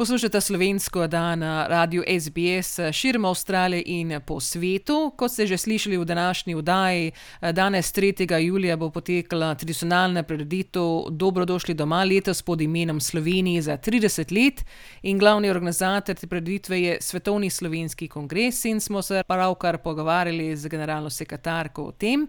Poslušate slovensko dan na radiju SBS širom Avstralije in po svetu. Kot ste že slišali v današnji vdaji, danes 3. julija bo potekala tradicionalna prireditev Dobrodošli doma letos pod imenom Sloveniji za 30 let. In glavni organizator te prireditve je Svetovni slovenski kongres in smo se pravkar pogovarjali z generalno sekretarko o tem.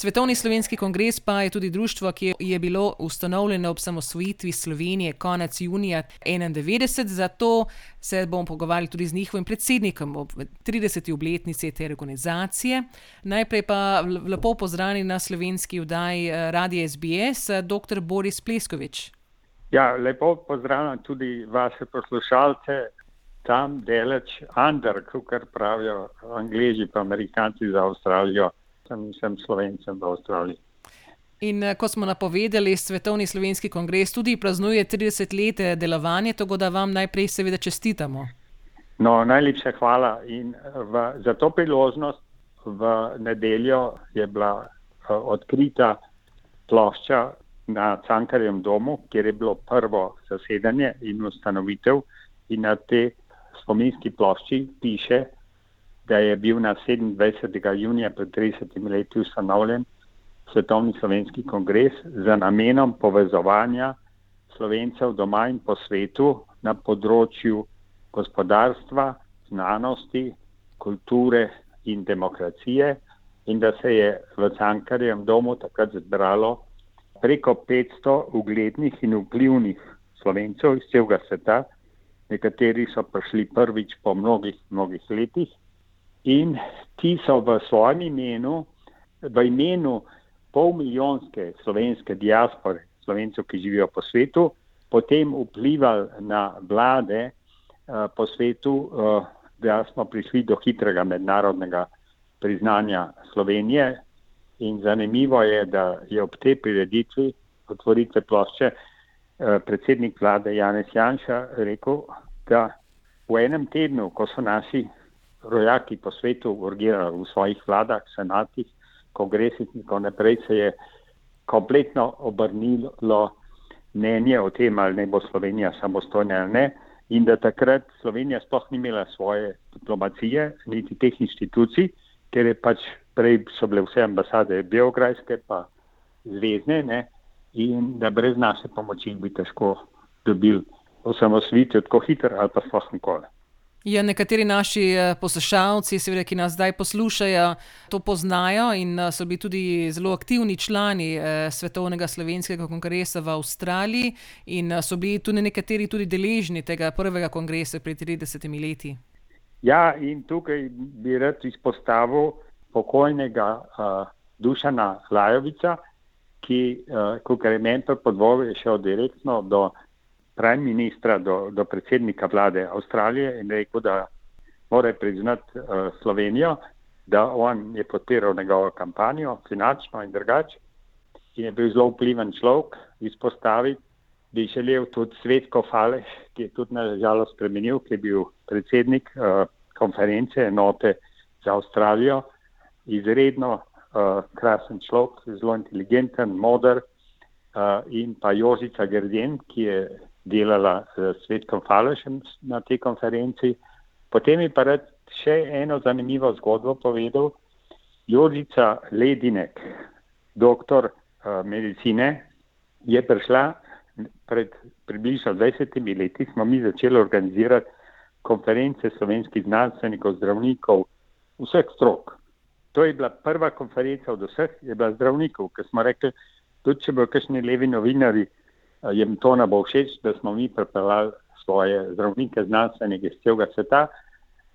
Svetovni slovenski kongres pa je tudi društvo, ki je bilo ustanovljeno ob samosvojitvi Slovenije konec junija 1991, zato se bomo pogovarjali tudi z njihovim predsednikom ob 30. obletnici te organizacije. Najprej pa lepo pozdravljeni na slovenski vdaji eh, Radio SBS, dr. Boris Pleskovič. Ja, lepo pozdravljam tudi vaše poslušalce. Tam delač under, kot pravijo angliži pa amerikanci za Avstralijo sem, sem slovencem v Avstraliji. In eh, ko smo napovedali, Svetovni slovenski kongres tudi praznuje 30 let delovanja, tako da vam najprej seveda čestitamo. No, najlepša hvala. In eh, v, za to priložnost v nedeljo je bila uh, odkrita plošča na Cankarjem domu, kjer je bilo prvo zasedanje in ustanovitev. In na te spominski plošči piše, da je bil na 27. junija pred 30 leti ustanovljen Svetovni slovenski kongres za namenom povezovanja slovencev doma in po svetu na področju gospodarstva, znanosti, kulture in demokracije in da se je v Cankarjem domu takrat zbralo preko 500 uglednih in vplivnih slovencev iz celega sveta, nekateri so prišli prvič po mnogih, mnogih letih in ti so v svojem imenu, v imenu pol milijonske slovenske diaspore, slovencev, ki živijo po svetu, potem vplivali na vlade uh, po svetu, uh, da smo prišli do hitrega mednarodnega priznanja Slovenije. In zanimivo je, da je ob tej prireditvi otvoritve plošče uh, predsednik vlade Janez Janša rekel, da v enem tednu, ko so naši rojaki po svetu urgirali v svojih vladah, senatih, kongresih in tako naprej, se je kompletno obrnilo mnenje o tem, ali ne bo Slovenija samostojna ali ne. In da takrat Slovenija sploh ni imela svoje diplomacije, niti teh institucij, ker je pač prej so bile vse ambasade Beograjske, pa zvezdne, ne? in da brez naše pomoči bi težko dobili osamosvitev tako hitro ali pa sploh nikoli. Ja, nekateri naši eh, poslušalci, seveda, ki nas zdaj poslušajo, to poznajo in eh, so bili tudi zelo aktivni člani eh, Svetovnega slovenskega kongresa v Avstraliji in so bili tudi nekateri tudi deležni tega prvega kongresa pred 30 leti. Ja, in tukaj bi rad izpostavil pokojnega uh, Dušana Lajovica, ki, uh, kot je meni podvojil, je šel direktno do prime ministra do, do predsednika vlade Avstralije in rekel, da mora priznati uh, Slovenijo, da on je podpiral njegovo kampanjo, finančno in drugače. In je bil zelo vpliven človek, izpostaviti, bi želel tudi Svetko Fale, ki je tudi nažalost spremenil, ki je bil predsednik uh, konference enote za Avstralijo, izredno uh, krasen človek, zelo inteligenten, modr. Uh, in pa Jožica Gerdjen, ki je delala s Svetkom Falešem na tej konferenci. Potem je pa rad še eno zanimivo zgodbo povedal. Jožica Ledinek, doktor uh, medicine, je prišla pred približno 20 leti, smo mi začeli organizirati konference slovenskih znanstvenikov, zdravnikov, vseh strok. To je bila prva konferenca od vseh, je bila zdravnikov, ker smo rekli, tudi če bodo kakšni levi novinari jim to ne bo všeč, da smo mi pripeljali svoje zdravnike, znanstvenike iz celega sveta.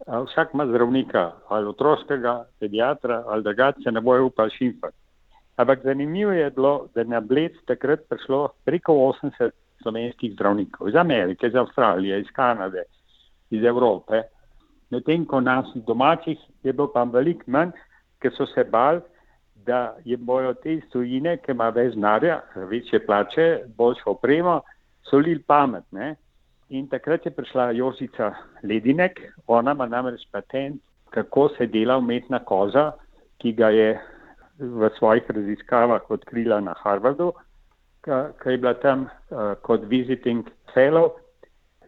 Vsak ima zdravnika, ali otroškega, pediatra, ali da se ne bojo upal šimfati. Ampak zanimivo je bilo, da je na Bled takrat prišlo preko 80 slovenskih zdravnikov iz Amerike, iz Avstralije, iz Kanade, iz Evrope. Medtem ko nas domačih je bilo pa veliko manj, ker so se bali, da jim bojo te stojine, ki ima več znarja, večje plače, boljšo opremo, solili pamet. Ne? In takrat je prišla Josica Ledinek, ona ima namreč patent kako se dela umetna koža, ki ga je v svojih raziskavah odkrila na Harvardu, ki je bila tam uh, kot visiting fellow.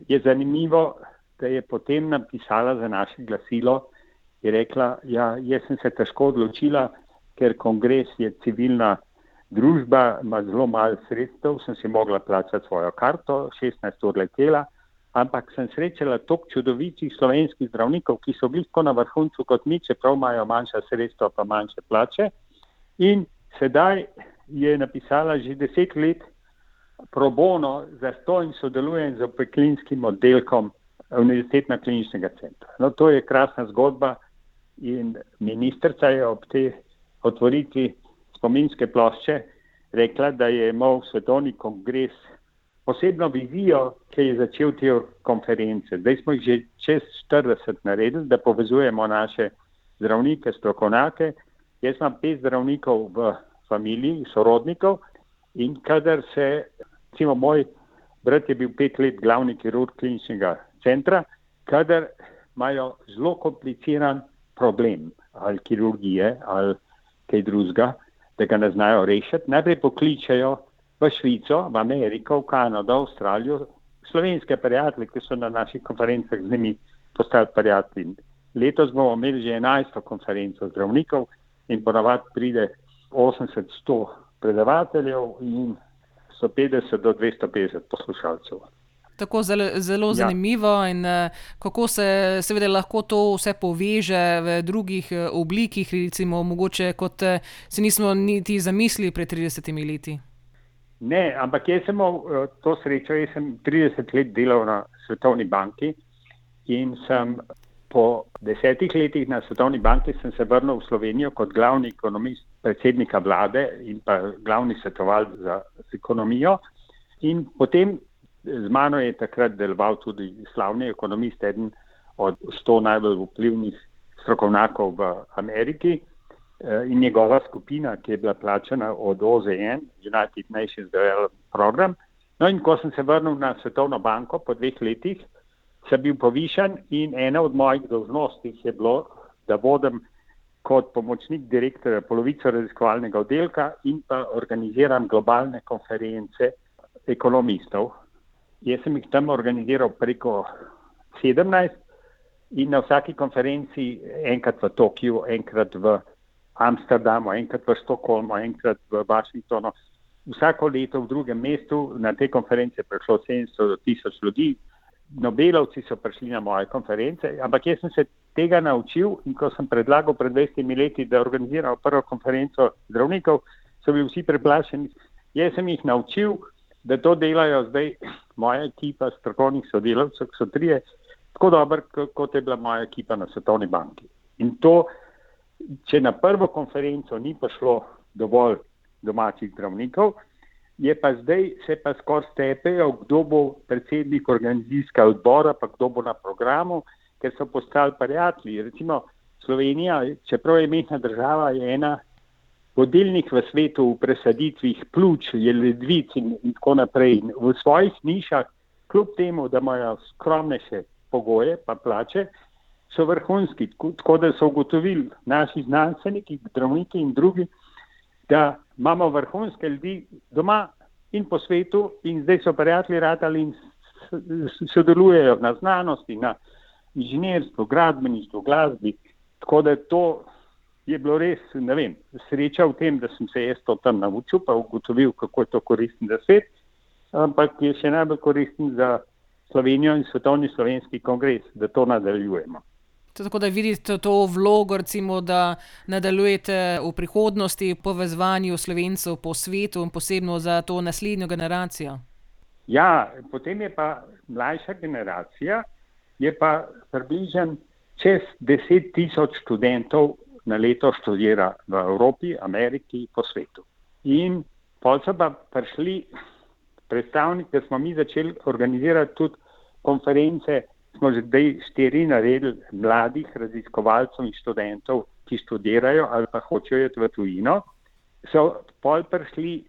Je zanimivo, da je potem napisala za naše glasilo in rekla, ja, jaz sem se težko odločila, ker kongres je civilna družba, ima zelo malo sredstev, sem si mogla plačati svojo karto, 16 ur letela, ampak sem srečala toliko čudovitih slovenskih zdravnikov, ki so bili tako na vrhuncu kot mi, čeprav imajo manjša sredstva, pa manjše plače. In sedaj je napisala že deset let pro bono za to in sodeluje z peklinskim oddelkom Univerzitetnega kliničnega centra. No, to je krasna zgodba in ministrca je ob tej otvoritvi spominske plošče rekla, da je imel svetovni kongres posebno vizijo, ki je začel te konference. Zdaj smo jih že čez 40 naredili, da povezujemo naše zdravnike, strokovnjake. Jaz imam pet zdravnikov v familiji, sorodnikov in kadar se, recimo moj brat je bil pet let glavni kirurg kliničnega centra, kadar imajo zelo kompliciran problem ali kirurgije ali kaj drugega, da ga ne znajo rešiti, najprej pokličajo v Švico, v Ameriko, v Kanado, v Avstralijo, slovenske prijatelje, ki so na naših konferencah z njimi postali prijatelji. Letos bomo imeli že 11 konferenco zdravnikov in ponavadi pride 80-100 predavateljev in 150 do 250 poslušalcev. Tako zelo, zelo ja. zanimivo in uh, kako se seveda lahko to vse poveže v drugih uh, oblikih, recimo mogoče kot uh, si nismo niti zamislili pred 30 leti. Ne, ampak jaz sem imel to srečo, jaz sem 30 let delal na Svetovni banki in sem po desetih letih na Svetovni banki se vrnil v Slovenijo kot glavni ekonomist predsednika vlade in pa glavni svetoval za ekonomijo. In potem Z mano je takrat deloval tudi slavni ekonomist, eden od sto najbolj vplivnih strokovnjakov v Ameriki eh, in njegova skupina, ki je bila plačena od OZN, United Nations Development Program. No in ko sem se vrnil na Svetovno banko po dveh letih, sem bil povišen in ena od mojih dolžnosti je bilo, da vodim kot pomočnik direktorja polovico raziskovalnega oddelka in pa organiziram globalne konference ekonomistov, Jaz sem jih tam organiziral preko 17 in na vsaki konferenci, enkrat v Tokiu, enkrat v Amsterdamu, enkrat v Stokholmu, enkrat v Washingtonu. Vsako leto v drugem mestu na te konference je prišlo 700 do 1000 ljudi. Nobelovci so prišli na moje konference, ampak jaz sem se tega naučil in ko sem predlagal pred 20 leti, da organiziramo prvo konferenco zdravnikov, so bili vsi preplašeni. Jaz sem jih naučil, da to delajo zdaj moja ekipa strokovnih sodelavcev, ki so trije, tako dobro, kot je bila moja ekipa na Svetovni banki. In to, če na prvo konferenco ni prišlo dovolj domačih zdravnikov, je pa zdaj se pa skoraj stepejo, kdo bo predsednik organizacijskega odbora, pa kdo bo na programu, ker so postali prijatelji. Recimo Slovenija, čeprav je mehna država, je ena vodilnih v svetu v presaditvih pljuč, ledvic in, in tako naprej. In v svojih nišah, kljub temu, da imajo skromnejše pogoje, pa plače, so vrhunski. Tako da so ugotovili naši znanstveniki, zdravniki in drugi, da imamo vrhunske ljudi doma in po svetu, in zdaj so prijatelji ratali in sodelujejo na znanosti, na inženirstvu, gradbeništvu, glasbi. Tako da to je bilo res, ne vem, sreča v tem, da sem se jaz to tam naučil, pa ugotovil, kako je to koristno za svet, ampak je še najbolj koristno za Slovenijo in svetovni slovenski kongres, da to nadaljujemo. Tako da vidite to vlogo, recimo, da nadaljujete v prihodnosti povezovanju slovencev po svetu in posebno za to naslednjo generacijo. Ja, potem je pa mlajša generacija, je pa približen čez deset tisoč študentov na leto študira v Evropi, Ameriki, po svetu. In pol so pa prišli predstavniki, da smo mi začeli organizirati tudi konference, smo že zdaj štiri naredili mladih raziskovalcev in študentov, ki študirajo ali pa hočejo iti v tujino. So pol prišli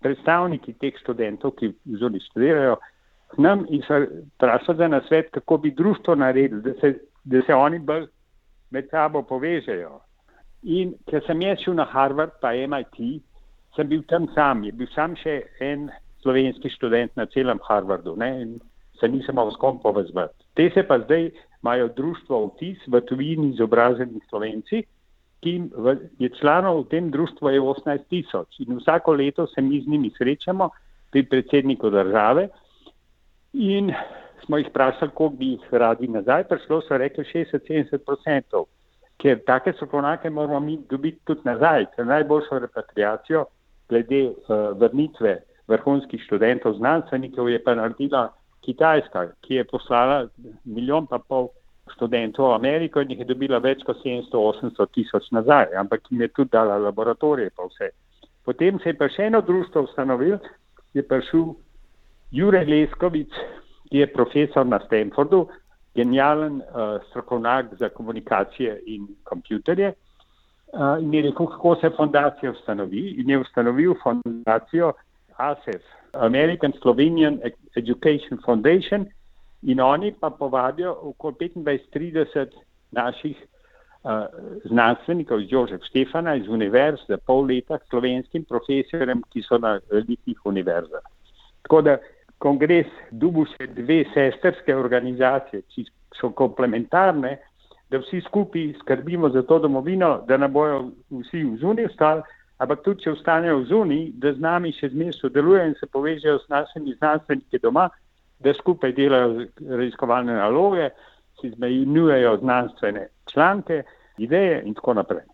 predstavniki teh študentov, ki zunaj študirajo, k nam in so vprašali za nasvet, kako bi društvo naredili, da se, da se oni bolj med sabo povežejo. In ker sem jaz šel na Harvard, pa MIT, sem bil tam sam, je bil sam še en slovenski študent na celem Harvardu ne? in se nisem mogel s kom povezati. Te se pa zdaj imajo društvo vtis v tujini izobraženi slovenci, ki je članov v tem društvu je 18 tisoč in vsako leto se mi z njimi srečamo pri predsedniku države in smo jih vprašali, koliko bi jih radi nazaj, prišlo so rekli 60-70 odstotkov, ker take strokovnjake moramo mi dobiti tudi nazaj, ker najboljšo repatriacijo glede uh, vrnitve vrhunskih študentov, znanstvenikov je pa naredila Kitajska, ki je poslala milijon pa pol študentov v Ameriko in jih je dobila več kot 700-800 tisoč nazaj, ampak jim je tudi dala laboratorije pa vse. Potem se je pa še eno društvo ustanovil, je prišel Jure Leskovic, ki je profesor na Stanfordu, genijalen uh, strokovnjak za komunikacije in kompjuterje. Uh, in je rekel, kako se fondacija ustanovi. In je ustanovil fondacijo ASEF, American Slovenian Education Foundation, in oni pa povabijo okoli 25-30 naših uh, znanstvenikov iz Jožef Štefana iz univerz za pol leta slovenskim profesorjem, ki so na velikih univerzah. Tako da kongres dubu še dve sesterske organizacije, ki so komplementarne, da vsi skupaj skrbimo za to domovino, da ne bojo vsi v zuni ostali, ampak tudi, če ostanejo v zuni, da z nami še zmeraj sodelujejo in se povežejo s našimi znanstveniki doma, da skupaj delajo raziskovalne naloge, si izmenjujejo znanstvene članke, ideje in tako naprej.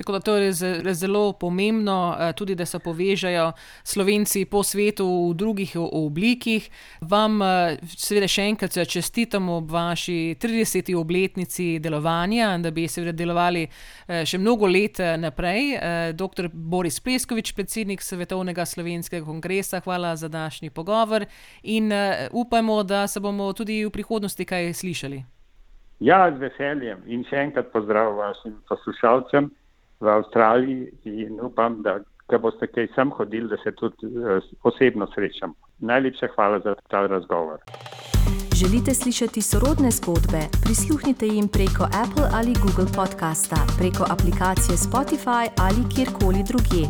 Tako da to je zelo pomembno, eh, tudi da se povežejo slovenci po svetu v drugih oblikih. Vam, eh, seveda, še enkrat čestitamo ob vaši 30. obletnici delovanja, da bi seveda delovali eh, še mnogo let naprej. Dr. Boris Pleskovič, predsednik Svetovnega slovenskega kongresa, hvala za današnji pogovor in upajmo, da se bomo tudi v prihodnosti kaj slišali. Ja, z veseljem in še enkrat pozdrav vašim poslušalcem v Avstraliji in upam, da ga boste kaj sem hodili, da se tudi uh, osebno srečam. Najlepša hvala za ta razgovor. Želite slišati sorodne zgodbe? Prisluhnite jim preko Apple ali Google podcasta, preko aplikacije Spotify ali kjerkoli drugje.